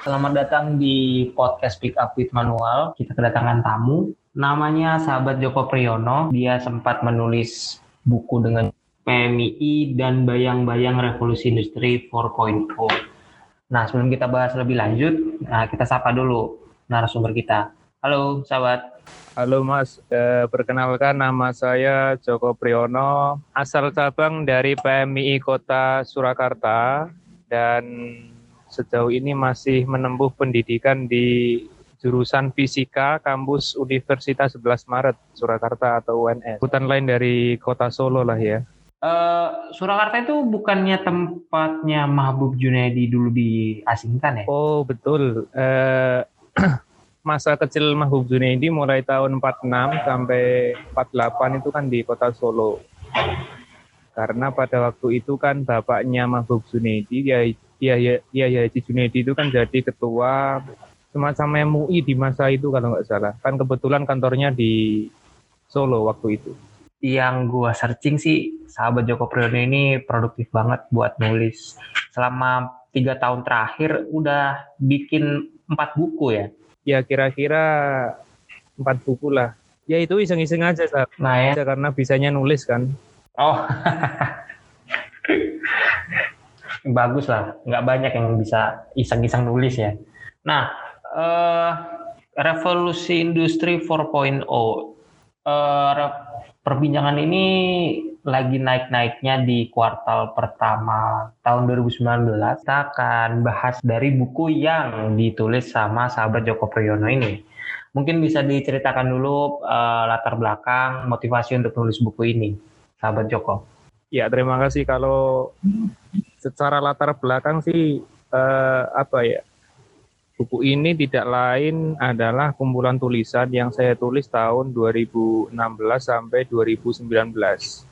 Selamat datang di podcast Pick Up with Manual. Kita kedatangan tamu, namanya sahabat Joko Priyono. Dia sempat menulis buku dengan PMII dan bayang-bayang revolusi industri 4.0. Nah, sebelum kita bahas lebih lanjut, nah kita sapa dulu narasumber kita. Halo, sahabat. Halo Mas, eh, perkenalkan nama saya Joko Priyono, asal cabang dari PMII Kota Surakarta dan sejauh ini masih menempuh pendidikan di jurusan Fisika kampus Universitas 11 Maret Surakarta atau UNS. Hutan lain dari Kota Solo lah ya. Uh, Surakarta itu bukannya tempatnya Mahbub Junaidi dulu diasingkan ya? Oh betul. Uh, masa kecil Mahbub Junaidi mulai tahun 46 sampai 48 itu kan di kota Solo. Karena pada waktu itu kan bapaknya Mahbub Junaidi ya Iya, iya, iya, ya, Haji Junedi itu kan jadi ketua semacam MUI di masa itu kalau nggak salah. Kan kebetulan kantornya di Solo waktu itu. Yang gua searching sih, sahabat Joko Priyono ini produktif banget buat nulis. Selama tiga tahun terakhir udah bikin empat buku ya? Ya kira-kira empat buku lah. Ya itu iseng-iseng aja, sahabat. Nah ya. Karena bisanya nulis kan. Oh. bagus lah. Nggak banyak yang bisa iseng-iseng nulis ya. Nah uh, revolusi industri 4.0 uh, perbincangan ini lagi naik-naiknya di kuartal pertama tahun 2019 kita akan bahas dari buku yang ditulis sama sahabat Joko Priyono ini. Mungkin bisa diceritakan dulu uh, latar belakang motivasi untuk menulis buku ini sahabat Joko. Ya terima kasih. Kalau secara latar belakang sih eh, apa ya buku ini tidak lain adalah kumpulan tulisan yang saya tulis tahun 2016 sampai 2019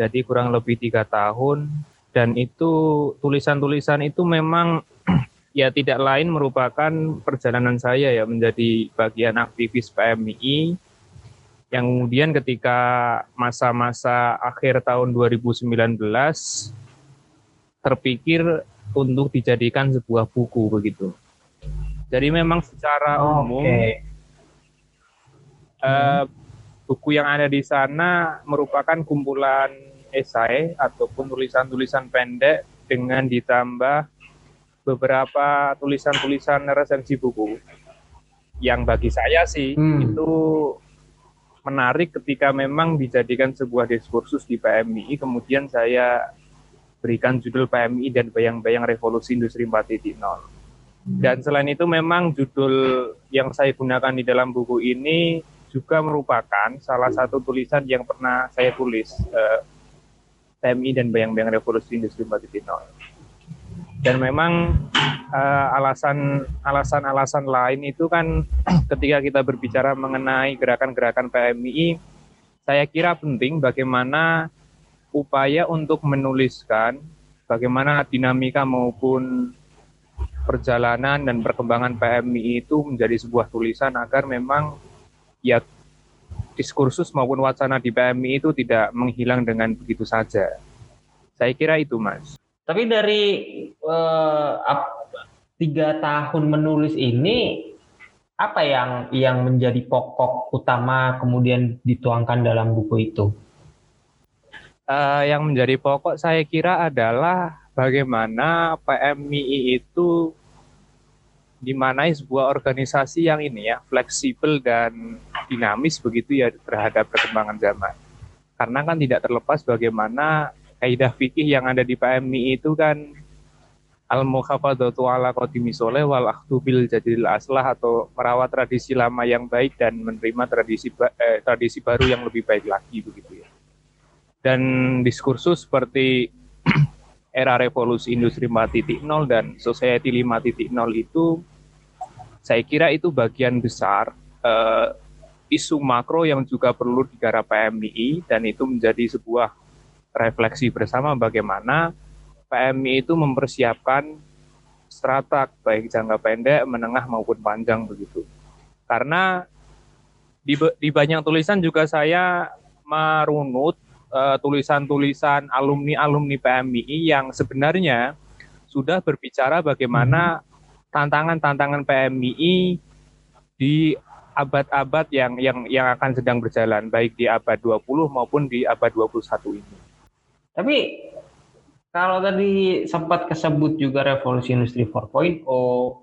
jadi kurang lebih tiga tahun. Dan itu tulisan-tulisan itu memang ya tidak lain merupakan perjalanan saya ya menjadi bagian aktivis PMI yang kemudian ketika masa-masa akhir tahun 2019 terpikir untuk dijadikan sebuah buku begitu. Jadi memang secara oh, umum okay. uh, eh, buku yang ada di sana merupakan kumpulan esai ataupun tulisan-tulisan pendek dengan ditambah beberapa tulisan-tulisan resensi buku. Yang bagi saya sih hmm. itu menarik ketika memang dijadikan sebuah diskursus di PMI, kemudian saya berikan judul PMI dan bayang-bayang revolusi industri 4.0. Dan selain itu memang judul yang saya gunakan di dalam buku ini juga merupakan salah satu tulisan yang pernah saya tulis eh, PMI dan bayang-bayang revolusi industri 4.0. Dan memang uh, alasan alasan-alasan lain itu kan ketika kita berbicara mengenai gerakan-gerakan PMI, saya kira penting bagaimana upaya untuk menuliskan bagaimana dinamika maupun perjalanan dan perkembangan PMI itu menjadi sebuah tulisan agar memang ya diskursus maupun wacana di PMI itu tidak menghilang dengan begitu saja. Saya kira itu, Mas. Tapi dari uh, tiga tahun menulis ini, apa yang yang menjadi pokok utama kemudian dituangkan dalam buku itu? Uh, yang menjadi pokok saya kira adalah bagaimana PMI itu dimanai sebuah organisasi yang ini ya fleksibel dan dinamis begitu ya terhadap perkembangan zaman. Karena kan tidak terlepas bagaimana kaidah fikih yang ada di PMI itu kan al mukhafadatu ala qadimi soleh wal akhdu bil jadil aslah atau merawat tradisi lama yang baik dan menerima tradisi eh, tradisi baru yang lebih baik lagi begitu ya dan diskursus seperti era revolusi industri 4.0 dan society 5.0 itu saya kira itu bagian besar uh, isu makro yang juga perlu digarap PMI dan itu menjadi sebuah refleksi bersama bagaimana PMI itu mempersiapkan strata baik jangka pendek, menengah maupun panjang begitu. Karena di, di banyak tulisan juga saya merunut eh, tulisan-tulisan alumni-alumni PMI yang sebenarnya sudah berbicara bagaimana tantangan-tantangan PMII di abad-abad yang yang yang akan sedang berjalan baik di abad 20 maupun di abad 21 ini. Tapi kalau tadi sempat kesebut juga revolusi industri 4.0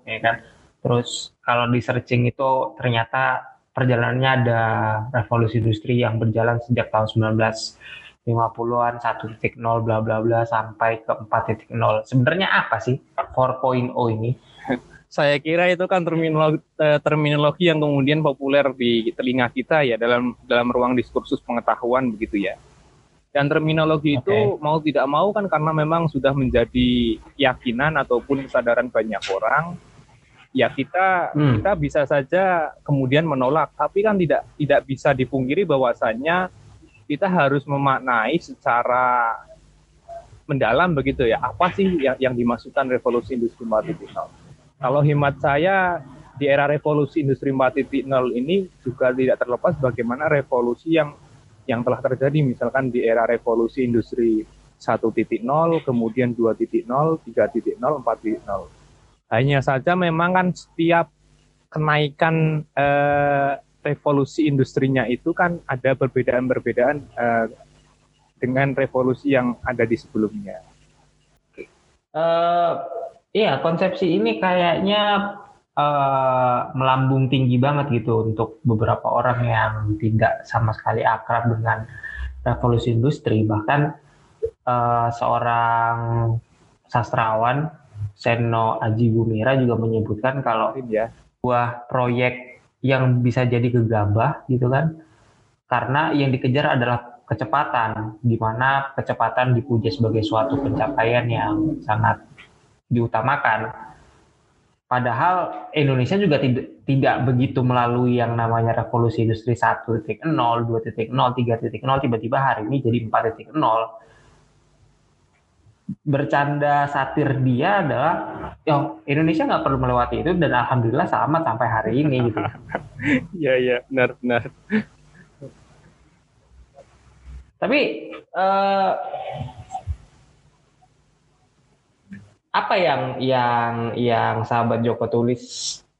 ya kan. Terus kalau di searching itu ternyata perjalanannya ada revolusi industri yang berjalan sejak tahun 1950-an 1.0 bla bla bla sampai ke 4.0. Sebenarnya apa sih 4.0 ini? saya kira itu kan terminologi, eh, terminologi yang kemudian populer di telinga kita ya dalam dalam ruang diskursus pengetahuan begitu ya. Dan terminologi okay. itu mau tidak mau kan karena memang sudah menjadi keyakinan ataupun kesadaran banyak orang, ya kita hmm. kita bisa saja kemudian menolak, tapi kan tidak tidak bisa dipungkiri bahwasannya kita harus memaknai secara mendalam begitu ya apa sih yang, yang dimasukkan revolusi industri 4.0 kalau hemat saya di era revolusi industri 4.0 ini juga tidak terlepas bagaimana revolusi yang yang telah terjadi misalkan di era revolusi industri 1.0, kemudian 2.0, 3.0, 4.0. Hanya saja memang kan setiap kenaikan eh, revolusi industrinya itu kan ada perbedaan-perbedaan eh, dengan revolusi yang ada di sebelumnya. Uh, Iya, konsepsi ini kayaknya uh, melambung tinggi banget gitu untuk beberapa orang yang tidak sama sekali akrab dengan revolusi industri. Bahkan uh, seorang sastrawan Seno Aji Bumira juga menyebutkan kalau ya buah proyek yang bisa jadi gegabah gitu kan karena yang dikejar adalah kecepatan di mana kecepatan dipuja sebagai suatu pencapaian yang sangat diutamakan. Padahal Indonesia juga tidak tidak begitu melalui yang namanya revolusi industri 1.0, 2.0, 3.0, tiba-tiba hari ini jadi 4.0. Bercanda satir dia adalah, ya Indonesia nggak perlu melewati itu dan alhamdulillah selamat sampai hari ini gitu. Iya iya benar benar. Tapi uh, apa yang yang yang sahabat Joko tulis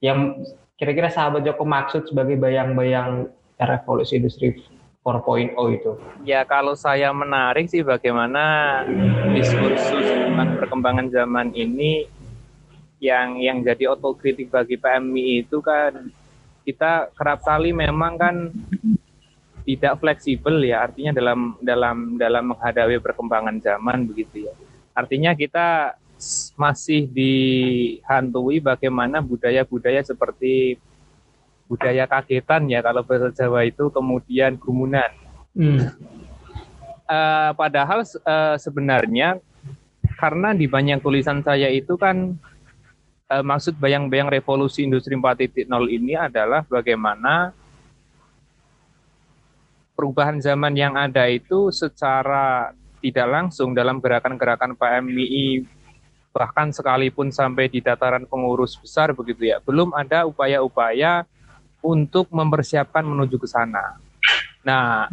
yang kira-kira sahabat Joko maksud sebagai bayang-bayang revolusi industri 4.0 itu? Ya kalau saya menarik sih bagaimana diskursus tentang perkembangan zaman ini yang yang jadi otokritik bagi PMI itu kan kita kerap kali memang kan tidak fleksibel ya artinya dalam dalam dalam menghadapi perkembangan zaman begitu ya. Artinya kita masih dihantui bagaimana budaya-budaya seperti budaya kagetan ya kalau bahasa Jawa itu kemudian gumunan. Hmm. Uh, padahal uh, sebenarnya karena di banyak tulisan saya itu kan uh, maksud bayang-bayang revolusi industri 4.0 ini adalah bagaimana perubahan zaman yang ada itu secara tidak langsung dalam gerakan-gerakan PMI bahkan sekalipun sampai di dataran pengurus besar begitu ya, belum ada upaya-upaya untuk mempersiapkan menuju ke sana. Nah,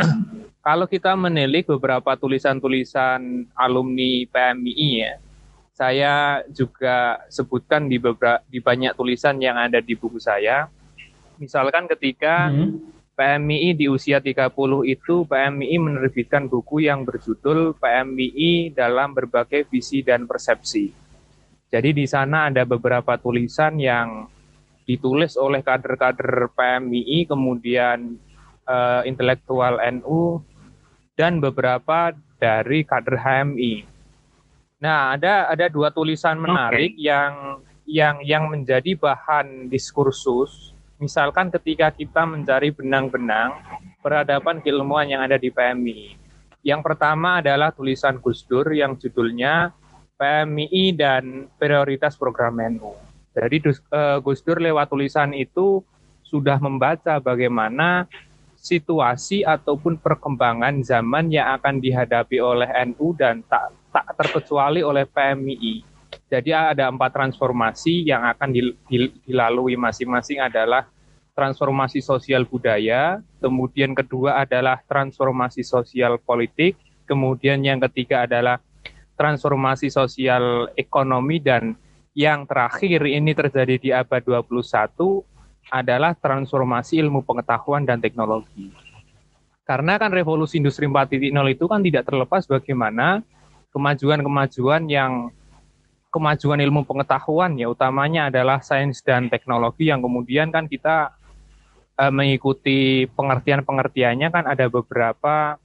kalau kita menilik beberapa tulisan-tulisan alumni PMI ya, saya juga sebutkan di beberapa di banyak tulisan yang ada di buku saya. Misalkan ketika hmm PMI di usia 30 itu PMI menerbitkan buku yang berjudul PMI dalam berbagai visi dan persepsi. Jadi di sana ada beberapa tulisan yang ditulis oleh kader-kader PMI, kemudian uh, intelektual NU, dan beberapa dari kader HMI. Nah, ada ada dua tulisan menarik okay. yang yang yang menjadi bahan diskursus Misalkan ketika kita mencari benang-benang peradaban keilmuan yang ada di PMI. Yang pertama adalah tulisan Gus Dur yang judulnya PMI dan prioritas program NU. Jadi uh, Gus Dur lewat tulisan itu sudah membaca bagaimana situasi ataupun perkembangan zaman yang akan dihadapi oleh NU dan tak tak terkecuali oleh PMI jadi ada empat transformasi yang akan dilalui masing-masing adalah transformasi sosial budaya, kemudian kedua adalah transformasi sosial politik, kemudian yang ketiga adalah transformasi sosial ekonomi dan yang terakhir ini terjadi di abad 21 adalah transformasi ilmu pengetahuan dan teknologi. Karena kan revolusi industri 4.0 itu kan tidak terlepas bagaimana kemajuan-kemajuan yang kemajuan ilmu pengetahuan ya utamanya adalah sains dan teknologi yang kemudian kan kita uh, mengikuti pengertian-pengertiannya kan ada beberapa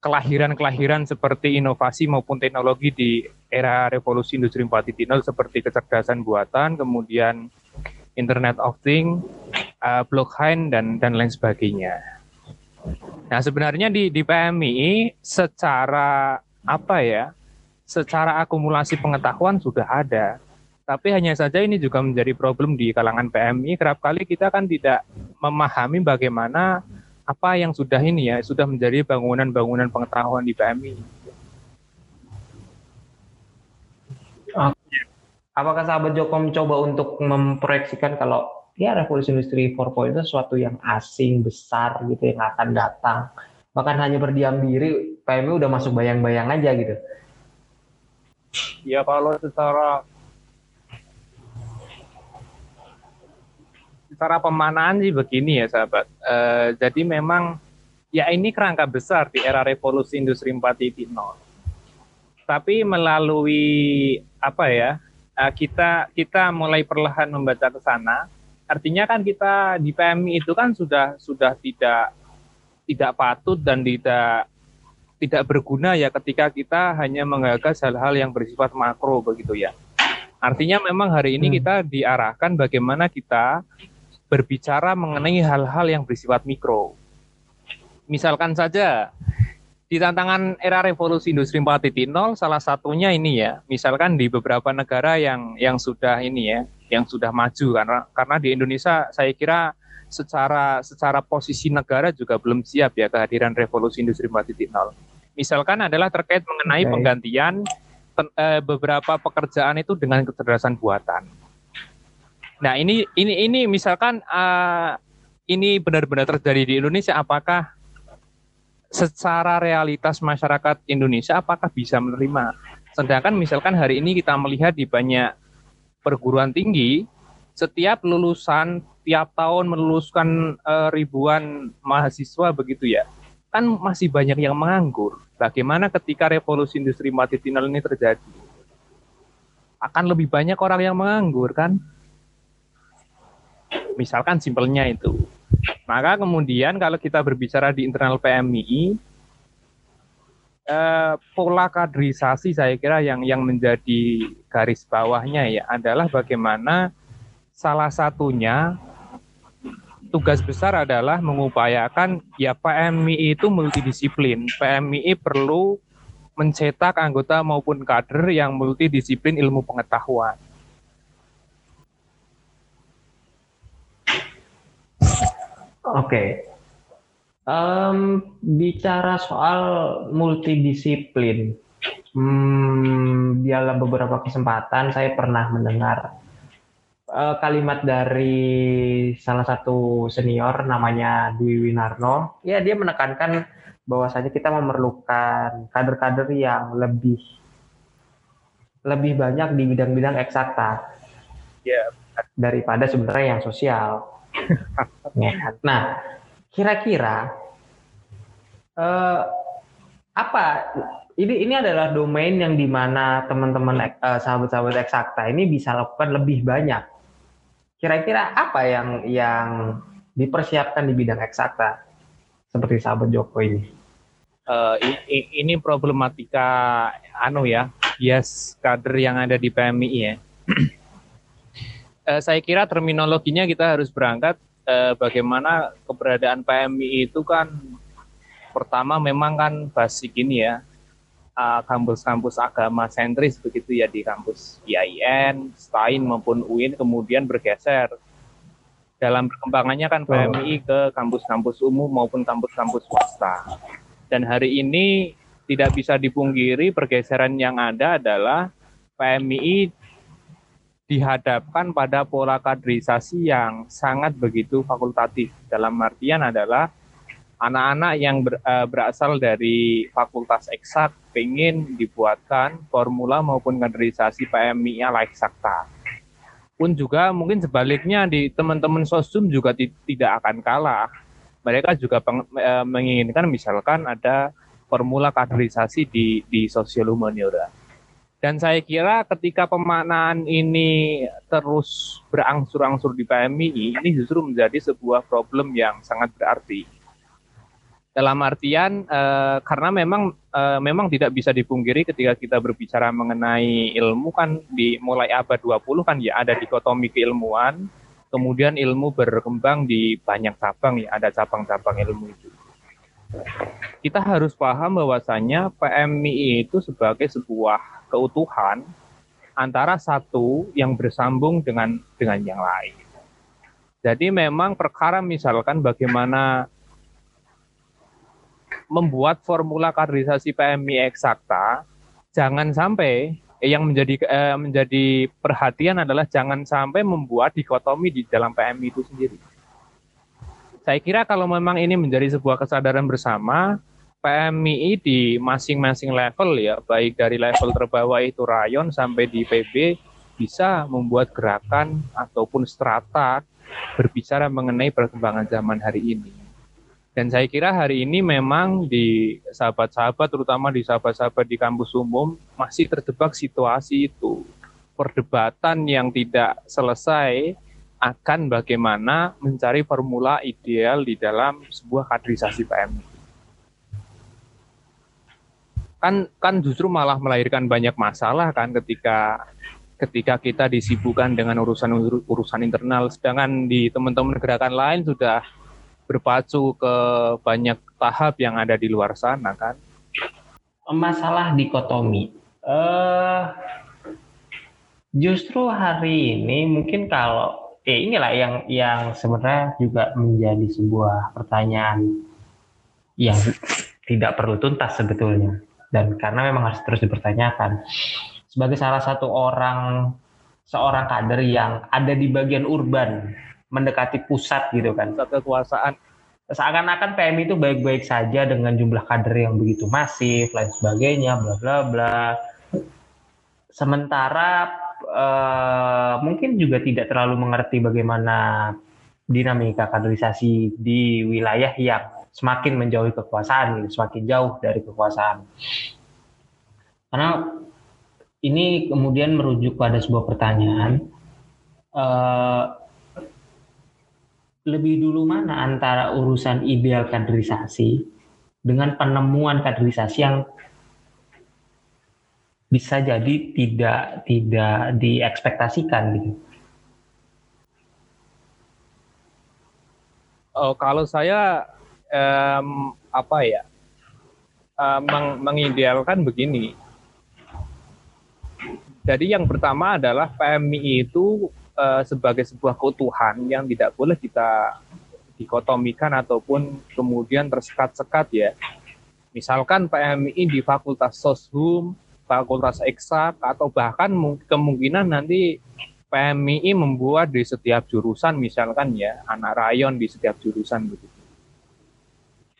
kelahiran-kelahiran seperti inovasi maupun teknologi di era revolusi industri 4.0 seperti kecerdasan buatan, kemudian Internet of Things, uh, blockchain dan dan lain sebagainya. Nah, sebenarnya di di PMI secara apa ya? Secara akumulasi pengetahuan sudah ada. Tapi hanya saja ini juga menjadi problem di kalangan PMI. Kerap kali kita kan tidak memahami bagaimana apa yang sudah ini ya, sudah menjadi bangunan-bangunan pengetahuan di PMI Apakah sahabat Joko mencoba untuk memproyeksikan kalau ya revolusi industri 4.0 itu sesuatu yang asing, besar gitu yang akan datang. Bahkan hanya berdiam diri, PMI udah masuk bayang-bayang aja gitu. Ya kalau secara secara pemanaan sih begini ya sahabat. E, jadi memang ya ini kerangka besar di era revolusi industri 4.0 tapi melalui apa ya uh, kita kita mulai perlahan membaca ke sana artinya kan kita di PMI itu kan sudah sudah tidak tidak patut dan tidak tidak berguna ya ketika kita hanya menggagas hal-hal yang bersifat makro begitu ya. Artinya memang hari ini hmm. kita diarahkan bagaimana kita berbicara mengenai hal-hal yang bersifat mikro. Misalkan saja di tantangan era revolusi industri 4.0 salah satunya ini ya misalkan di beberapa negara yang yang sudah ini ya yang sudah maju karena karena di Indonesia saya kira secara secara posisi negara juga belum siap ya kehadiran revolusi industri 4.0 misalkan adalah terkait mengenai okay. penggantian eh, beberapa pekerjaan itu dengan kecerdasan buatan nah ini ini ini misalkan uh, ini benar-benar terjadi di Indonesia apakah secara realitas masyarakat Indonesia apakah bisa menerima? Sedangkan misalkan hari ini kita melihat di banyak perguruan tinggi, setiap lulusan tiap tahun meluluskan uh, ribuan mahasiswa begitu ya, kan masih banyak yang menganggur. Bagaimana ketika revolusi industri 4.0 ini terjadi? Akan lebih banyak orang yang menganggur kan? Misalkan simpelnya itu. Maka kemudian kalau kita berbicara di internal PMI, eh, pola kaderisasi saya kira yang yang menjadi garis bawahnya ya adalah bagaimana salah satunya tugas besar adalah mengupayakan ya PMI itu multidisiplin. PMI perlu mencetak anggota maupun kader yang multidisiplin ilmu pengetahuan. Okay. Um, bicara soal multidisiplin, hmm, dalam beberapa kesempatan saya pernah mendengar uh, kalimat dari salah satu senior namanya Dwi Winarno. Ya, dia menekankan bahwasanya kita memerlukan kader-kader yang lebih lebih banyak di bidang-bidang eksakta. Ya, daripada sebenarnya yang sosial nah, kira-kira uh, apa ini ini adalah domain yang di mana teman-teman uh, sahabat-sahabat eksakta ini bisa lakukan lebih banyak. Kira-kira apa yang yang dipersiapkan di bidang eksakta seperti sahabat Joko ini? Uh, ini, problematika anu ya, yes kader yang ada di PMI ya. eh, saya kira terminologinya kita harus berangkat eh, bagaimana keberadaan PMI itu kan pertama memang kan basic ini ya eh, kampus-kampus agama sentris begitu ya di kampus IAIN, STAIN maupun UIN kemudian bergeser dalam perkembangannya kan PMI ke kampus-kampus umum maupun kampus-kampus swasta. Dan hari ini tidak bisa dipungkiri pergeseran yang ada adalah PMI dihadapkan pada pola kaderisasi yang sangat begitu fakultatif. Dalam artian adalah anak-anak yang ber, uh, berasal dari fakultas eksak pengen dibuatkan formula maupun kaderisasi PMI-nya layak sakta. Pun juga mungkin sebaliknya di teman-teman sosum juga tidak akan kalah. Mereka juga peng, uh, menginginkan misalkan ada formula kaderisasi di di sosial humaniora. Dan saya kira ketika pemaknaan ini terus berangsur-angsur di PMI, ini justru menjadi sebuah problem yang sangat berarti. Dalam artian uh, karena memang uh, memang tidak bisa dipungkiri ketika kita berbicara mengenai ilmu kan di mulai abad 20 kan ya ada dikotomi keilmuan kemudian ilmu berkembang di banyak cabang ya ada cabang-cabang ilmu itu kita harus paham bahwasanya PMI itu sebagai sebuah keutuhan antara satu yang bersambung dengan dengan yang lain. Jadi memang perkara misalkan bagaimana membuat formula kaderisasi PMI eksakta, jangan sampai eh, yang menjadi eh, menjadi perhatian adalah jangan sampai membuat dikotomi di dalam PMI itu sendiri. Saya kira kalau memang ini menjadi sebuah kesadaran bersama, PMI di masing-masing level ya, baik dari level terbawah itu rayon sampai di PB bisa membuat gerakan ataupun strata berbicara mengenai perkembangan zaman hari ini. Dan saya kira hari ini memang di sahabat-sahabat, terutama di sahabat-sahabat di kampus umum, masih terjebak situasi itu. Perdebatan yang tidak selesai akan bagaimana mencari formula ideal di dalam sebuah kaderisasi PMI. Kan, kan justru malah melahirkan banyak masalah kan ketika ketika kita disibukkan dengan urusan urusan internal sedangkan di teman-teman gerakan lain sudah berpacu ke banyak tahap yang ada di luar sana kan? Masalah dikotomi. Uh, justru hari ini mungkin kalau eh inilah yang yang sebenarnya juga menjadi sebuah pertanyaan yang tidak perlu tuntas sebetulnya dan karena memang harus terus dipertanyakan sebagai salah satu orang seorang kader yang ada di bagian urban mendekati pusat gitu kan. Pusat kekuasaan. Seakan-akan PMI itu baik-baik saja dengan jumlah kader yang begitu masif, lain sebagainya, bla bla bla. Sementara uh, mungkin juga tidak terlalu mengerti bagaimana dinamika kaderisasi di wilayah yang semakin menjauhi kekuasaan, gitu, semakin jauh dari kekuasaan. Karena ini kemudian merujuk pada sebuah pertanyaan, uh, lebih dulu mana antara urusan ideal kaderisasi dengan penemuan kaderisasi yang bisa jadi tidak tidak diekspektasikan gitu. Oh, kalau saya um, apa ya um, meng mengidealkan begini. Jadi yang pertama adalah PMI itu uh, sebagai sebuah keutuhan yang tidak boleh kita dikotomikan ataupun kemudian tersekat-sekat ya. Misalkan PMI di Fakultas Soshum, Fakultas Eksak, atau bahkan kemungkinan nanti PMI membuat di setiap jurusan misalkan ya, anak rayon di setiap jurusan begitu.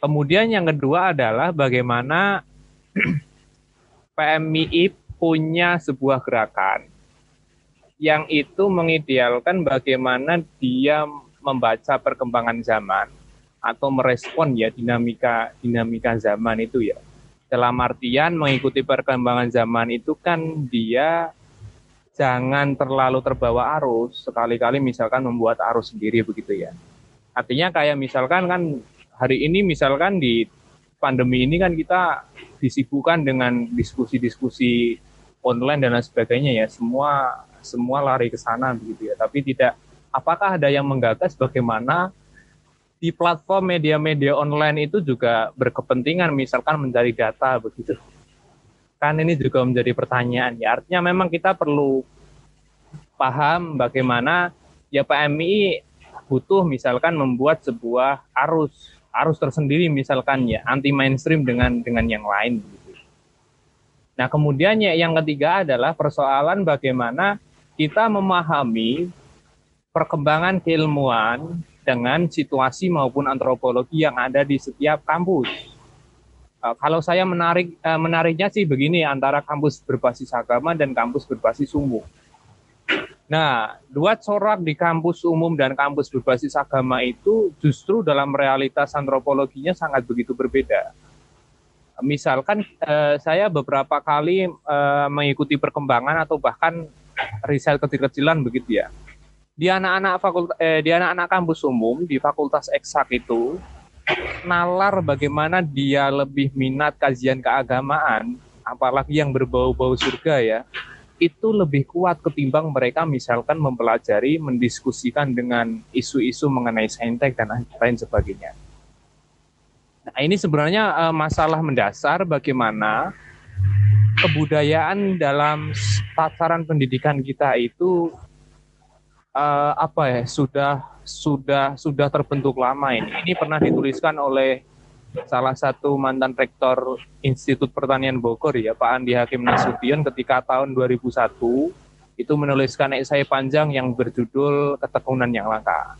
Kemudian yang kedua adalah bagaimana PMI punya sebuah gerakan yang itu mengidealkan bagaimana dia membaca perkembangan zaman atau merespon ya dinamika dinamika zaman itu ya. Dalam artian mengikuti perkembangan zaman itu kan dia jangan terlalu terbawa arus, sekali-kali misalkan membuat arus sendiri begitu ya. Artinya kayak misalkan kan hari ini misalkan di pandemi ini kan kita disibukkan dengan diskusi-diskusi online dan lain sebagainya ya. Semua semua lari ke sana begitu ya. Tapi tidak apakah ada yang menggagas bagaimana di platform media-media online itu juga berkepentingan misalkan mencari data begitu. Kan ini juga menjadi pertanyaan ya. Artinya memang kita perlu paham bagaimana ya PMI butuh misalkan membuat sebuah arus arus tersendiri misalkan ya anti mainstream dengan dengan yang lain gitu. Nah, kemudian ya, yang ketiga adalah persoalan bagaimana kita memahami perkembangan keilmuan dengan situasi maupun antropologi yang ada di setiap kampus. Uh, kalau saya menarik uh, menariknya sih begini antara kampus berbasis agama dan kampus berbasis umum. Nah, dua corak di kampus umum dan kampus berbasis agama itu justru dalam realitas antropologinya sangat begitu berbeda misalkan uh, saya beberapa kali mengikuti perkembangan atau bahkan riset kecil-kecilan begitu ya. Di anak-anak fakultas eh, di anak-anak kampus umum di Fakultas Eksak itu nalar bagaimana dia lebih minat kajian keagamaan, apalagi yang berbau-bau surga ya, itu lebih kuat ketimbang mereka misalkan mempelajari, mendiskusikan dengan isu-isu mengenai saintek dan lain sebagainya. Nah, ini sebenarnya uh, masalah mendasar bagaimana kebudayaan dalam tataran pendidikan kita itu uh, apa ya sudah sudah sudah terbentuk lama ini. Ini pernah dituliskan oleh salah satu mantan rektor Institut Pertanian Bogor ya Pak Andi Hakim Nasution ketika tahun 2001 itu menuliskan esai panjang yang berjudul Ketekunan yang Langka.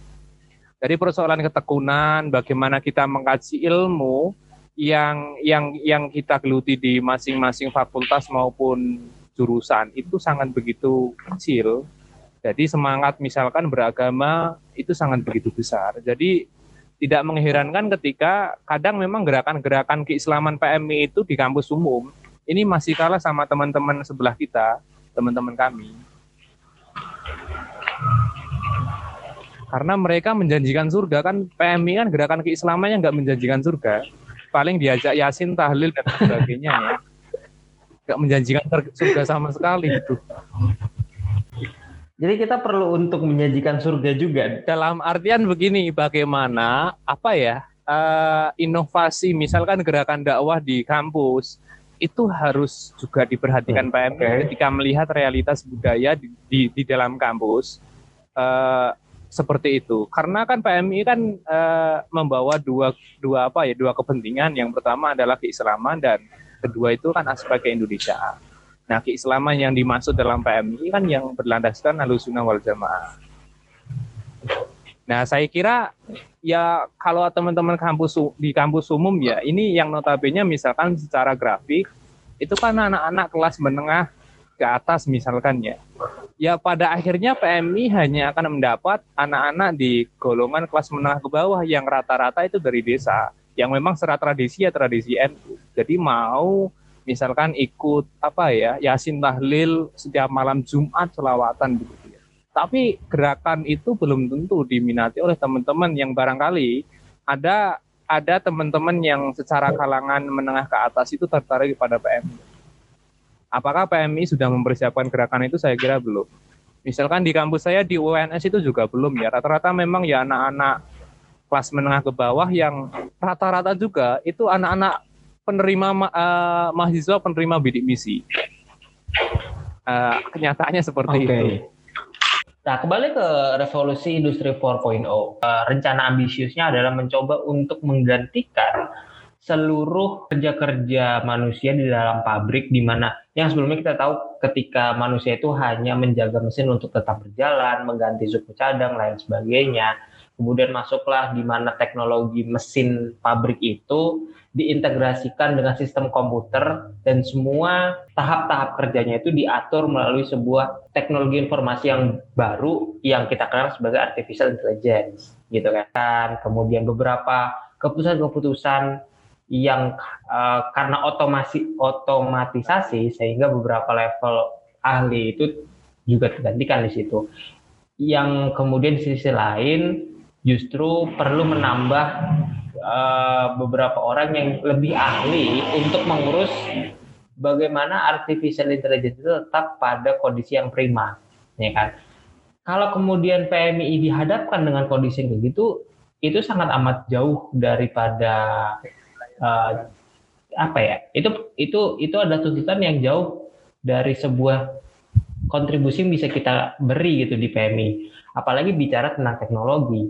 Dari persoalan ketekunan, bagaimana kita mengkaji ilmu yang yang yang kita geluti di masing-masing fakultas maupun jurusan itu sangat begitu kecil. Jadi semangat misalkan beragama itu sangat begitu besar. Jadi tidak mengherankan ketika kadang memang gerakan-gerakan keislaman PMI itu di kampus umum ini masih kalah sama teman-teman sebelah kita, teman-teman kami. Karena mereka menjanjikan surga kan PMI kan gerakan keislamannya nggak menjanjikan surga. Paling diajak yasin, tahlil dan sebagainya ya. Nggak menjanjikan surga sama sekali itu. Jadi kita perlu untuk menjanjikan surga juga. Dalam artian begini, bagaimana apa ya uh, inovasi, misalkan gerakan dakwah di kampus itu harus juga diperhatikan hmm. PMI okay. ketika melihat realitas budaya di, di, di dalam kampus. Uh, seperti itu. Karena kan PMI kan e, membawa dua dua apa ya dua kepentingan. Yang pertama adalah keislaman dan kedua itu kan aspek keindonesiaan. Nah, keislaman yang dimaksud dalam PMI kan yang berlandaskan alusunah wal jamaah. Nah, saya kira ya kalau teman-teman kampus di kampus umum ya ini yang notabene misalkan secara grafik itu kan anak-anak kelas menengah ke atas misalkan ya ya pada akhirnya PMI hanya akan mendapat anak-anak di golongan kelas menengah ke bawah yang rata-rata itu dari desa yang memang secara tradisi ya tradisi NU. Jadi mau misalkan ikut apa ya Yasin tahlil setiap malam Jumat selawatan begitu ya. Tapi gerakan itu belum tentu diminati oleh teman-teman yang barangkali ada ada teman-teman yang secara kalangan menengah ke atas itu tertarik pada PMI Apakah PMI sudah mempersiapkan gerakan itu? Saya kira belum. Misalkan di kampus saya di UNS itu juga belum ya. Rata-rata memang ya anak-anak kelas menengah ke bawah yang rata-rata juga itu anak-anak penerima uh, mahasiswa penerima bidik misi. Uh, kenyataannya seperti okay. itu. Nah, kembali ke revolusi industri 4.0. Uh, rencana ambisiusnya adalah mencoba untuk menggantikan seluruh kerja-kerja manusia di dalam pabrik di mana yang sebelumnya kita tahu ketika manusia itu hanya menjaga mesin untuk tetap berjalan, mengganti suku cadang, lain sebagainya. Kemudian masuklah di mana teknologi mesin pabrik itu diintegrasikan dengan sistem komputer dan semua tahap-tahap kerjanya itu diatur melalui sebuah teknologi informasi yang baru yang kita kenal sebagai artificial intelligence gitu kan. Kemudian beberapa keputusan-keputusan yang uh, karena otomasi otomatisasi sehingga beberapa level ahli itu juga tergantikan di situ. Yang kemudian di sisi lain justru perlu menambah uh, beberapa orang yang lebih ahli untuk mengurus bagaimana artificial intelligence itu tetap pada kondisi yang prima, ya kan? Kalau kemudian PMI dihadapkan dengan kondisi yang begitu, itu sangat amat jauh daripada uh, apa ya? Itu itu itu ada tuntutan yang jauh dari sebuah kontribusi yang bisa kita beri gitu di PMI apalagi bicara tentang teknologi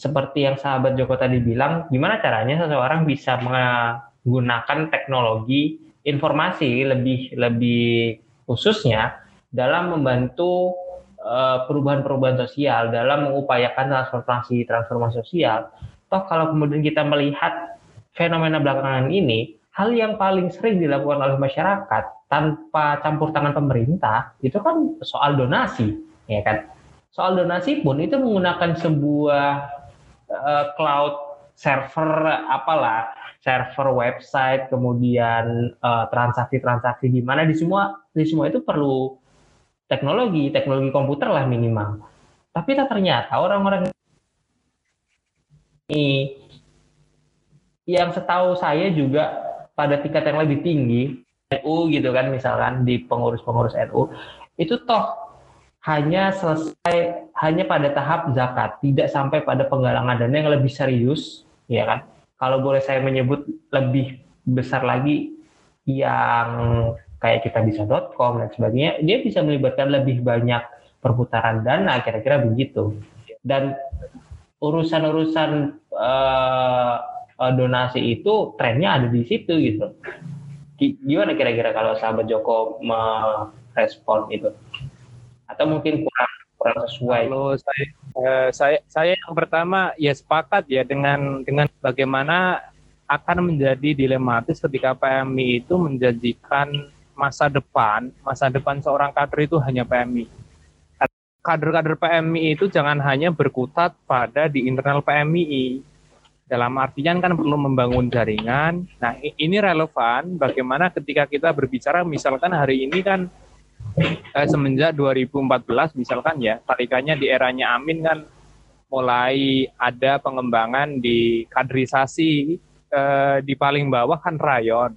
seperti yang sahabat Joko tadi bilang gimana caranya seseorang bisa menggunakan teknologi informasi lebih lebih khususnya dalam membantu eh, perubahan-perubahan sosial dalam mengupayakan transformasi transformasi sosial. Toh kalau kemudian kita melihat fenomena belakangan ini hal yang paling sering dilakukan oleh masyarakat tanpa campur tangan pemerintah itu kan soal donasi ya kan? Soal donasi pun itu menggunakan sebuah uh, cloud server apalah server website kemudian eh, transaksi-transaksi di mana di semua di semua itu perlu teknologi teknologi komputer lah minimal. Tapi ternyata orang-orang ini yang setahu saya juga pada tingkat yang lebih tinggi NU gitu kan misalkan di pengurus-pengurus NU itu toh hanya selesai hanya pada tahap zakat, tidak sampai pada penggalangan dana yang lebih serius, ya kan? Kalau boleh saya menyebut lebih besar lagi yang kayak kita bisa.com dan sebagainya, dia bisa melibatkan lebih banyak perputaran dana, kira-kira begitu. Dan urusan-urusan uh, donasi itu trennya ada di situ gitu. Gimana kira-kira kalau sahabat Joko merespon itu? Atau mungkin kurang kurang sesuai? Kalau saya eh, saya saya yang pertama ya sepakat ya dengan dengan bagaimana akan menjadi dilematis ketika PMI itu menjanjikan masa depan masa depan seorang kader itu hanya PMI. Kader-kader PMI itu jangan hanya berkutat pada di internal PMI. Dalam artian kan perlu membangun jaringan. Nah, ini relevan bagaimana ketika kita berbicara misalkan hari ini kan eh, semenjak 2014 misalkan ya tarikannya di eranya Amin kan mulai ada pengembangan di kaderisasi eh, di paling bawah kan rayon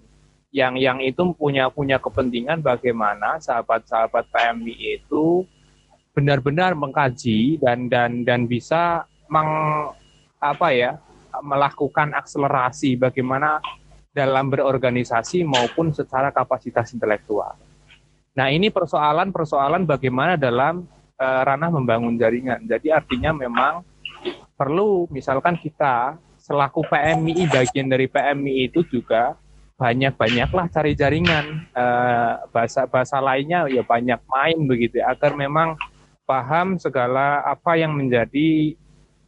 yang yang itu punya punya kepentingan bagaimana sahabat-sahabat PMI itu benar-benar mengkaji dan dan dan bisa meng apa ya melakukan akselerasi bagaimana dalam berorganisasi maupun secara kapasitas intelektual. Nah, ini persoalan-persoalan bagaimana dalam uh, ranah membangun jaringan. Jadi artinya memang perlu misalkan kita selaku PMI bagian dari PMI itu juga banyak-banyaklah cari jaringan uh, bahasa bahasa lainnya ya banyak main begitu ya, agar memang paham segala apa yang menjadi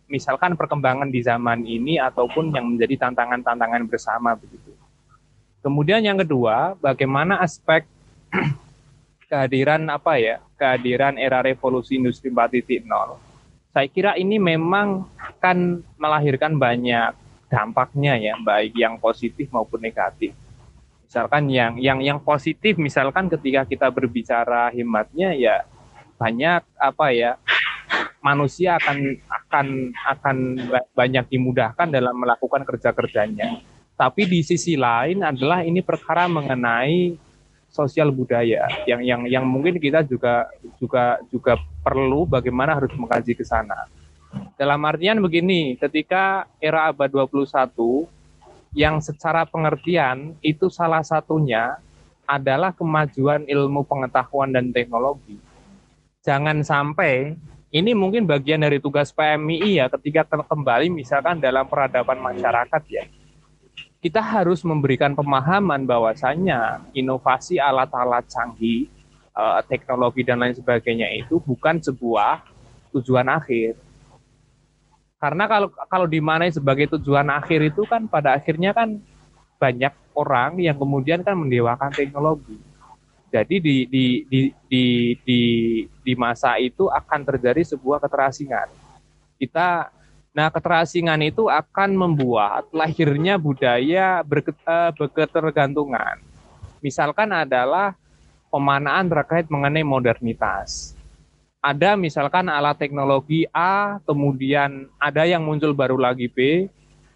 misalkan perkembangan di zaman ini ataupun yang menjadi tantangan-tantangan bersama begitu. Kemudian yang kedua, bagaimana aspek kehadiran apa ya kehadiran era revolusi industri 4.0 saya kira ini memang akan melahirkan banyak dampaknya ya baik yang positif maupun negatif. Misalkan yang yang yang positif misalkan ketika kita berbicara hematnya ya banyak apa ya manusia akan akan akan banyak dimudahkan dalam melakukan kerja kerjanya tapi di sisi lain adalah ini perkara mengenai sosial budaya yang yang yang mungkin kita juga juga juga perlu bagaimana harus mengkaji ke sana. Dalam artian begini, ketika era abad 21 yang secara pengertian itu salah satunya adalah kemajuan ilmu pengetahuan dan teknologi. Jangan sampai ini mungkin bagian dari tugas PMI ya ketika kembali misalkan dalam peradaban masyarakat ya kita harus memberikan pemahaman bahwasannya inovasi alat-alat canggih, uh, teknologi dan lain sebagainya itu bukan sebuah tujuan akhir. Karena kalau kalau dimanai sebagai tujuan akhir itu kan pada akhirnya kan banyak orang yang kemudian kan mendewakan teknologi. Jadi di di di di di, di masa itu akan terjadi sebuah keterasingan. Kita Nah, keterasingan itu akan membuat lahirnya budaya eh, berketergantungan. Misalkan adalah pemanaan terkait mengenai modernitas. Ada misalkan alat teknologi A, kemudian ada yang muncul baru lagi B.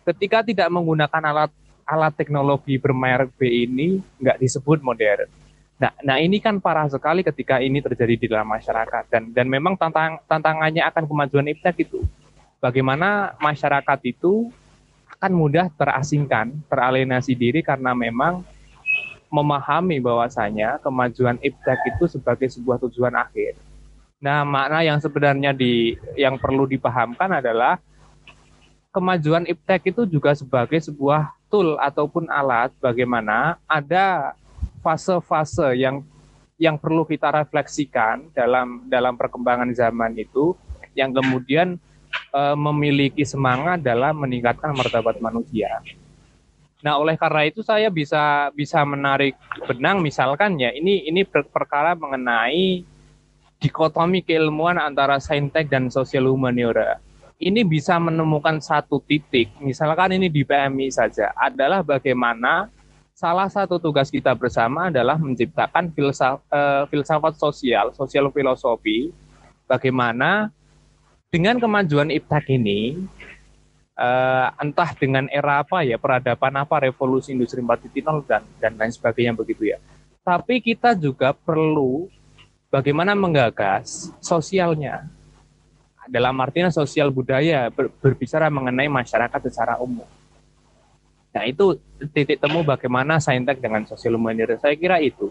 Ketika tidak menggunakan alat alat teknologi bermerek B ini, nggak disebut modern. Nah, nah ini kan parah sekali ketika ini terjadi di dalam masyarakat dan dan memang tantang, tantangannya akan kemajuan iptek itu bagaimana masyarakat itu akan mudah terasingkan, teralienasi diri karena memang memahami bahwasanya kemajuan iptek itu sebagai sebuah tujuan akhir. Nah, makna yang sebenarnya di yang perlu dipahamkan adalah kemajuan iptek itu juga sebagai sebuah tool ataupun alat bagaimana ada fase-fase yang yang perlu kita refleksikan dalam dalam perkembangan zaman itu yang kemudian e, memiliki semangat dalam meningkatkan martabat manusia. Nah, oleh karena itu saya bisa bisa menarik benang misalkan ya ini ini perkara mengenai dikotomi keilmuan antara saintek dan sosial humaniora. Ini bisa menemukan satu titik, misalkan ini di PMI saja, adalah bagaimana salah satu tugas kita bersama adalah menciptakan filsaf, uh, filsafat sosial, sosial filosofi, bagaimana dengan kemajuan iptek ini, uh, entah dengan era apa ya, peradaban apa, revolusi industri 4.0 dan dan lain sebagainya begitu ya. Tapi kita juga perlu bagaimana menggagas sosialnya. Dalam artinya sosial budaya ber, berbicara mengenai masyarakat secara umum. Nah itu titik temu bagaimana saintek dengan sosial humaniora. Saya kira itu.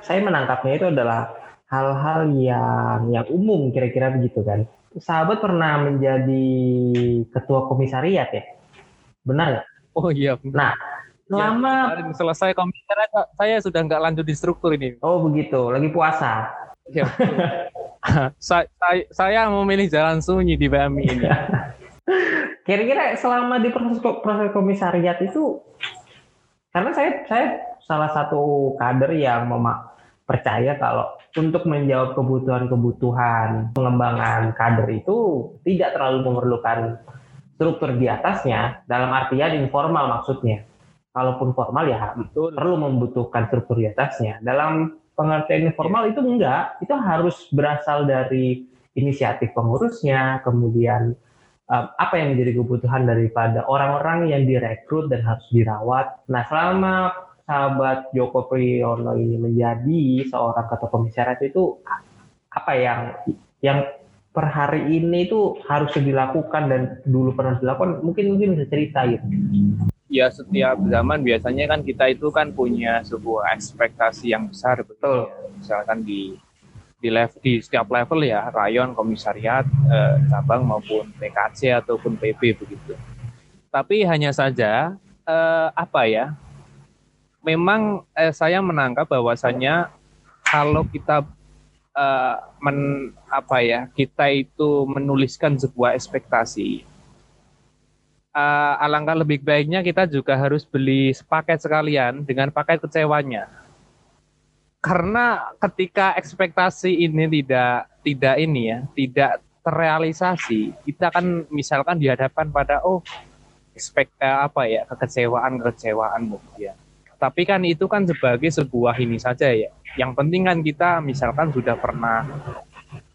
Saya menangkapnya itu adalah hal-hal yang yang umum kira-kira begitu kan. Sahabat pernah menjadi ketua komisariat ya, benar nggak? Oh iya. Nah, selama ya, selesai komisariat saya sudah nggak lanjut di struktur ini. Oh begitu, lagi puasa. Ya, saya, saya, saya memilih jalan sunyi di BMI ini. Kira-kira selama di proses proses komisariat itu, karena saya saya salah satu kader yang memak percaya kalau untuk menjawab kebutuhan-kebutuhan pengembangan kader itu tidak terlalu memerlukan struktur di atasnya dalam artian informal maksudnya. Kalaupun formal ya Betul. perlu membutuhkan struktur di atasnya. Dalam pengertian informal itu enggak, itu harus berasal dari inisiatif pengurusnya, kemudian apa yang menjadi kebutuhan daripada orang-orang yang direkrut dan harus dirawat. Nah, selama sahabat Joko Priyono ini menjadi seorang ketua komisariat itu apa yang yang per hari ini itu harus dilakukan dan dulu pernah dilakukan mungkin mungkin bisa cerita gitu. Ya setiap zaman biasanya kan kita itu kan punya sebuah ekspektasi yang besar betul. Ya. Misalkan di di level di setiap level ya rayon komisariat eh, cabang maupun PKC ataupun PP begitu. Tapi hanya saja eh, apa ya memang eh, saya menangkap bahwasannya kalau kita uh, men apa ya kita itu menuliskan sebuah ekspektasi uh, alangkah lebih baiknya kita juga harus beli paket sekalian dengan paket kecewanya. Karena ketika ekspektasi ini tidak tidak ini ya tidak terrealisasi kita kan misalkan dihadapkan pada oh ekspek apa ya kekecewaan kekecewaan mungkin tapi kan itu kan sebagai sebuah ini saja ya. Yang penting kan kita misalkan sudah pernah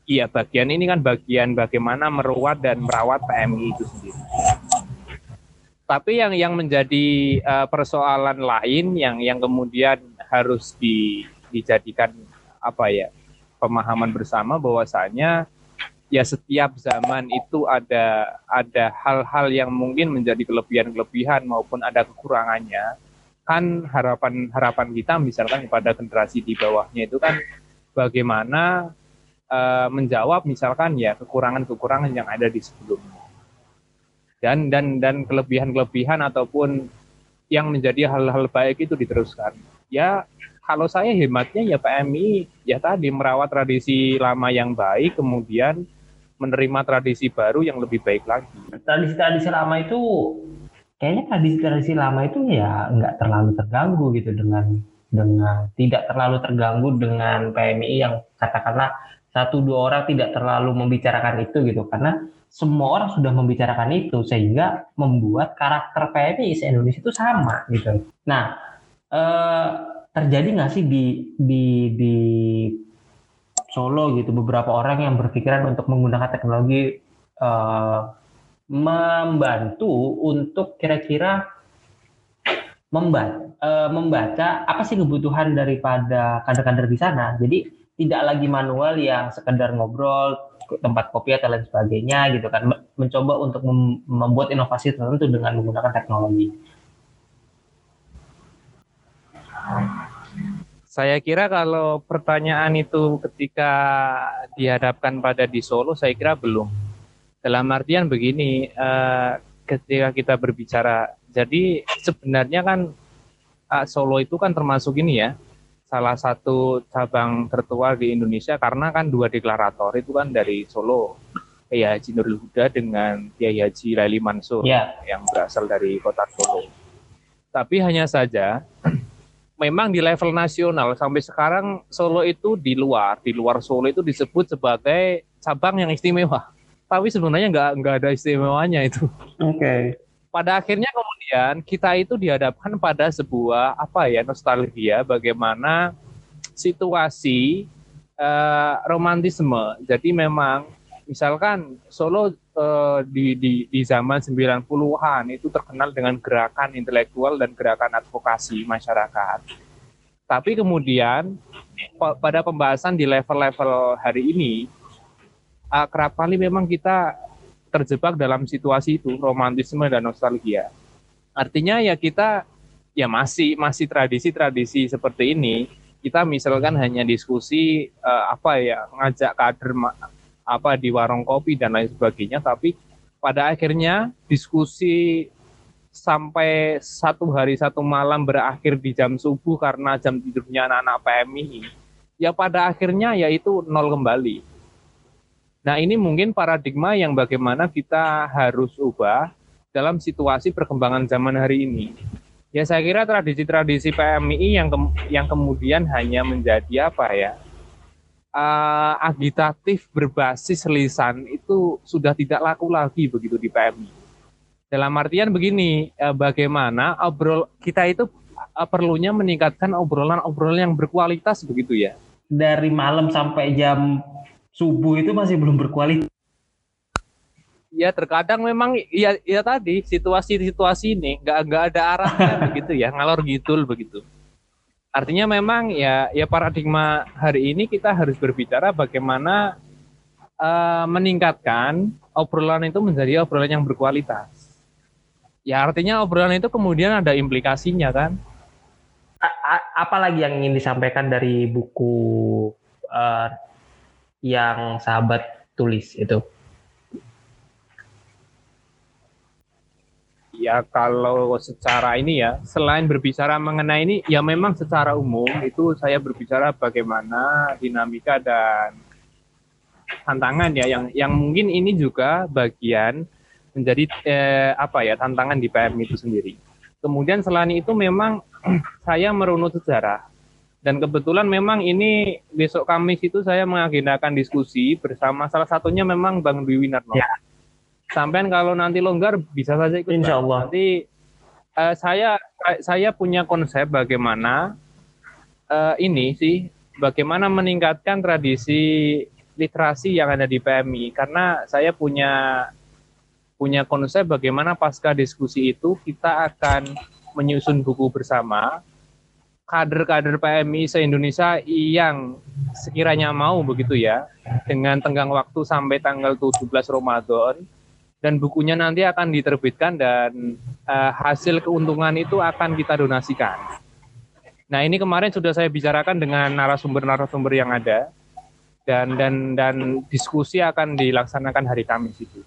Iya, bagian ini kan bagian bagaimana merawat dan merawat PMI itu sendiri. Tapi yang yang menjadi uh, persoalan lain yang yang kemudian harus di, dijadikan apa ya pemahaman bersama bahwasanya ya setiap zaman itu ada ada hal-hal yang mungkin menjadi kelebihan-kelebihan maupun ada kekurangannya kan harapan harapan kita misalkan kepada generasi di bawahnya itu kan bagaimana uh, menjawab misalkan ya kekurangan-kekurangan yang ada di sebelumnya. Dan dan dan kelebihan-kelebihan ataupun yang menjadi hal-hal baik itu diteruskan. Ya kalau saya hematnya ya PMI ya tadi merawat tradisi lama yang baik kemudian menerima tradisi baru yang lebih baik lagi. Tradisi-tradisi lama itu kayaknya tradisi-tradisi lama itu ya nggak terlalu terganggu gitu dengan dengan tidak terlalu terganggu dengan PMI yang katakanlah satu dua orang tidak terlalu membicarakan itu gitu karena semua orang sudah membicarakan itu sehingga membuat karakter PMI se Indonesia itu sama gitu. Nah eh, terjadi nggak sih di di di Solo gitu beberapa orang yang berpikiran untuk menggunakan teknologi eh, membantu untuk kira-kira membaca, uh, membaca apa sih kebutuhan daripada kader-kader di sana. Jadi tidak lagi manual yang sekedar ngobrol tempat kopi atau lain sebagainya gitu kan mencoba untuk mem membuat inovasi tertentu dengan menggunakan teknologi. Saya kira kalau pertanyaan itu ketika dihadapkan pada di Solo, saya kira belum dalam artian begini, uh, ketika kita berbicara, jadi sebenarnya kan uh, Solo itu kan termasuk ini ya, salah satu cabang tertua di Indonesia karena kan dua deklarator itu kan dari Solo Kiai Haji Nurul Huda dengan Kiai Haji Laili Mansur ya. yang berasal dari kota Solo. Tapi hanya saja memang di level nasional sampai sekarang Solo itu di luar di luar Solo itu disebut sebagai cabang yang istimewa. Tapi sebenarnya nggak nggak ada istimewanya itu. Oke. Okay pada akhirnya kemudian kita itu dihadapkan pada sebuah apa ya nostalgia bagaimana situasi uh, romantisme. Jadi memang misalkan Solo uh, di, di di zaman 90-an itu terkenal dengan gerakan intelektual dan gerakan advokasi masyarakat. Tapi kemudian pada pembahasan di level-level hari ini uh, kerap kali memang kita terjebak dalam situasi itu romantisme dan nostalgia. Artinya ya kita ya masih masih tradisi-tradisi seperti ini. Kita misalkan hanya diskusi uh, apa ya ngajak kader apa di warung kopi dan lain sebagainya, tapi pada akhirnya diskusi sampai satu hari satu malam berakhir di jam subuh karena jam tidurnya anak-anak PMI ya pada akhirnya yaitu nol kembali Nah, ini mungkin paradigma yang bagaimana kita harus ubah dalam situasi perkembangan zaman hari ini. Ya, saya kira tradisi-tradisi PMI yang ke, yang kemudian hanya menjadi apa ya? Uh, agitatif berbasis lisan itu sudah tidak laku lagi begitu di PMI. Dalam artian begini, uh, bagaimana obrol kita itu uh, perlunya meningkatkan obrolan-obrolan yang berkualitas begitu ya. Dari malam sampai jam subuh itu masih belum berkualitas. Ya terkadang memang ya ya tadi situasi-situasi ini nggak nggak ada arahnya begitu ya ngalor gidul begitu. Artinya memang ya ya paradigma hari ini kita harus berbicara bagaimana uh, meningkatkan obrolan itu menjadi obrolan yang berkualitas. Ya artinya obrolan itu kemudian ada implikasinya kan. Apalagi yang ingin disampaikan dari buku uh, yang sahabat tulis itu? Ya kalau secara ini ya, selain berbicara mengenai ini, ya memang secara umum itu saya berbicara bagaimana dinamika dan tantangan ya, yang yang mungkin ini juga bagian menjadi eh, apa ya tantangan di PM itu sendiri. Kemudian selain itu memang saya merunut sejarah dan kebetulan memang ini besok Kamis itu saya mengagendakan diskusi bersama salah satunya memang Bang Dwi Winarno. Ya. Sampai kalau nanti longgar bisa saja ikut. Insya Allah. Nanti uh, saya saya punya konsep bagaimana uh, ini sih bagaimana meningkatkan tradisi literasi yang ada di PMI karena saya punya punya konsep bagaimana pasca diskusi itu kita akan menyusun buku bersama kader-kader PMI se-Indonesia yang sekiranya mau begitu ya, dengan tenggang waktu sampai tanggal 17 Ramadan, dan bukunya nanti akan diterbitkan dan uh, hasil keuntungan itu akan kita donasikan. Nah ini kemarin sudah saya bicarakan dengan narasumber-narasumber yang ada, dan dan dan diskusi akan dilaksanakan hari Kamis itu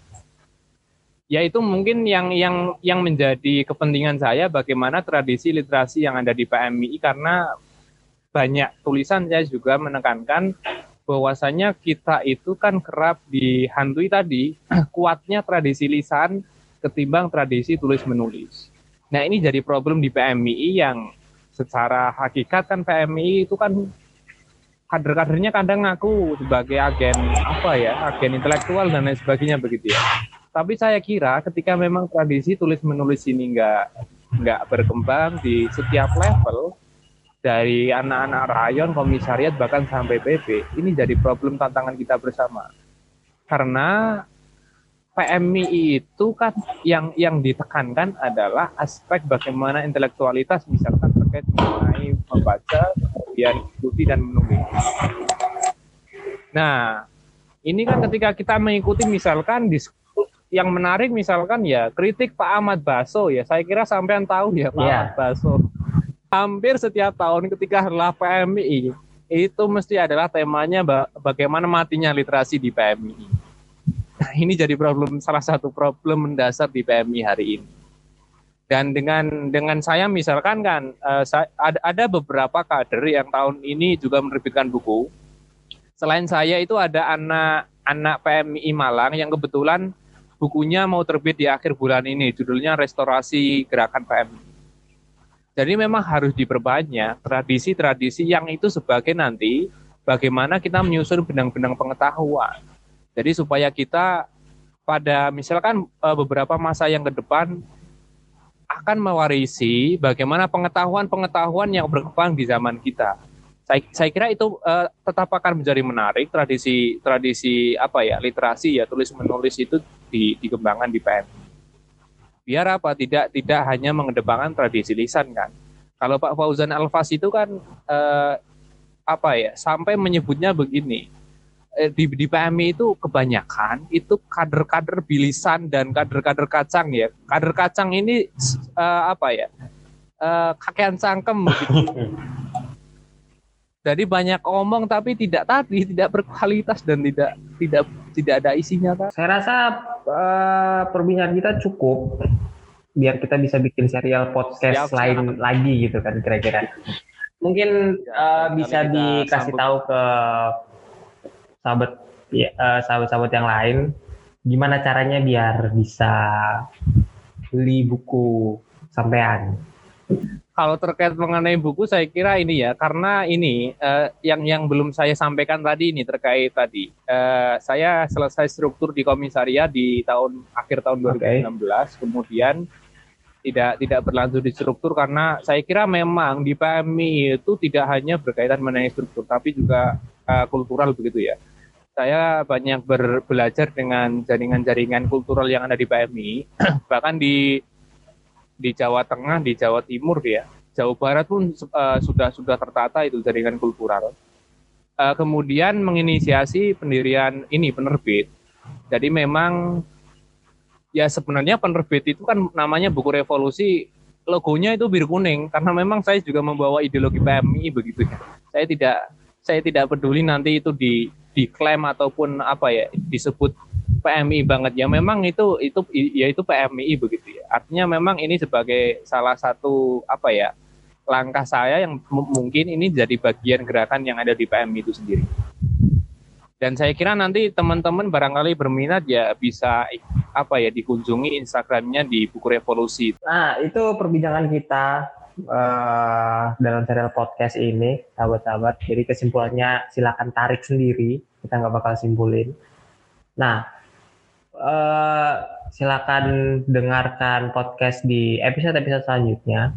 ya itu mungkin yang yang yang menjadi kepentingan saya bagaimana tradisi literasi yang ada di PMI karena banyak tulisan saya juga menekankan bahwasanya kita itu kan kerap dihantui tadi kuatnya tradisi lisan ketimbang tradisi tulis menulis. Nah ini jadi problem di PMI yang secara hakikat kan PMI itu kan kader-kadernya kadang ngaku sebagai agen apa ya agen intelektual dan lain sebagainya begitu ya tapi saya kira ketika memang tradisi tulis menulis ini nggak nggak berkembang di setiap level dari anak-anak rayon, komisariat bahkan sampai PP, ini jadi problem tantangan kita bersama. Karena PMI itu kan yang yang ditekankan adalah aspek bagaimana intelektualitas misalkan terkait mengenai membaca, kemudian diskusi dan menulis. Nah, ini kan ketika kita mengikuti misalkan diskusi yang menarik misalkan ya kritik Pak Ahmad Baso ya saya kira sampean tahu ya Pak yeah. Ahmad Baso hampir setiap tahun ketika adalah PMI itu mesti adalah temanya bagaimana matinya literasi di PMI. Nah, ini jadi problem salah satu problem mendasar di PMI hari ini. Dan dengan dengan saya misalkan kan uh, saya, ada, ada beberapa kader yang tahun ini juga menerbitkan buku. Selain saya itu ada anak anak PMI Malang yang kebetulan bukunya mau terbit di akhir bulan ini. Judulnya Restorasi Gerakan PMI. Jadi memang harus diperbanyak tradisi-tradisi yang itu sebagai nanti bagaimana kita menyusun benang-benang pengetahuan. Jadi supaya kita pada misalkan eh, beberapa masa yang ke depan akan mewarisi bagaimana pengetahuan-pengetahuan yang berkembang di zaman kita. Saya, saya kira itu uh, tetap akan menjadi menarik tradisi tradisi apa ya literasi ya tulis menulis itu di, dikembangkan di PMI. Biar apa tidak tidak hanya mengedepankan tradisi lisan kan. Kalau Pak Fauzan Alfas itu kan uh, apa ya sampai menyebutnya begini Eh, di, di PMI itu kebanyakan itu kader-kader bilisan dan kader-kader kacang ya. Kader kacang ini uh, apa ya? Uh, kakean cangkem gitu. Jadi banyak omong tapi tidak tadi, tidak berkualitas dan tidak tidak tidak ada isinya. Kan? Saya rasa uh, perbincangan kita cukup biar kita bisa bikin serial podcast siap, lain lagi gitu kan kira-kira. Mungkin uh, bisa dikasih sambut. tahu ke sahabat ya, uh, sahabat-sahabat yang lain gimana caranya biar bisa beli buku sampean kalau terkait mengenai buku saya kira ini ya karena ini uh, yang yang belum saya sampaikan tadi ini terkait tadi uh, saya selesai struktur di komisaria di tahun akhir tahun 2016 okay. kemudian tidak tidak berlanjut di struktur karena saya kira memang di PMI itu tidak hanya berkaitan mengenai struktur tapi juga uh, kultural begitu ya. Saya banyak ber, belajar dengan jaringan-jaringan kultural yang ada di PMI, bahkan di di Jawa Tengah, di Jawa Timur ya, Jawa Barat pun uh, sudah sudah tertata itu jaringan kultural. Uh, kemudian menginisiasi pendirian ini penerbit. Jadi memang ya sebenarnya penerbit itu kan namanya buku revolusi logonya itu biru kuning karena memang saya juga membawa ideologi PMI begitu ya. Saya tidak saya tidak peduli nanti itu di diklaim ataupun apa ya disebut PMI banget ya memang itu itu ya itu PMI begitu ya. Artinya memang ini sebagai salah satu apa ya langkah saya yang mungkin ini jadi bagian gerakan yang ada di PMI itu sendiri. Dan saya kira nanti teman-teman barangkali berminat ya bisa apa ya dikunjungi Instagramnya di Buku Revolusi. Nah itu perbincangan kita uh, dalam serial podcast ini, sahabat-sahabat. Jadi kesimpulannya silakan tarik sendiri, kita nggak bakal simpulin. Nah uh, silakan dengarkan podcast di episode-episode selanjutnya.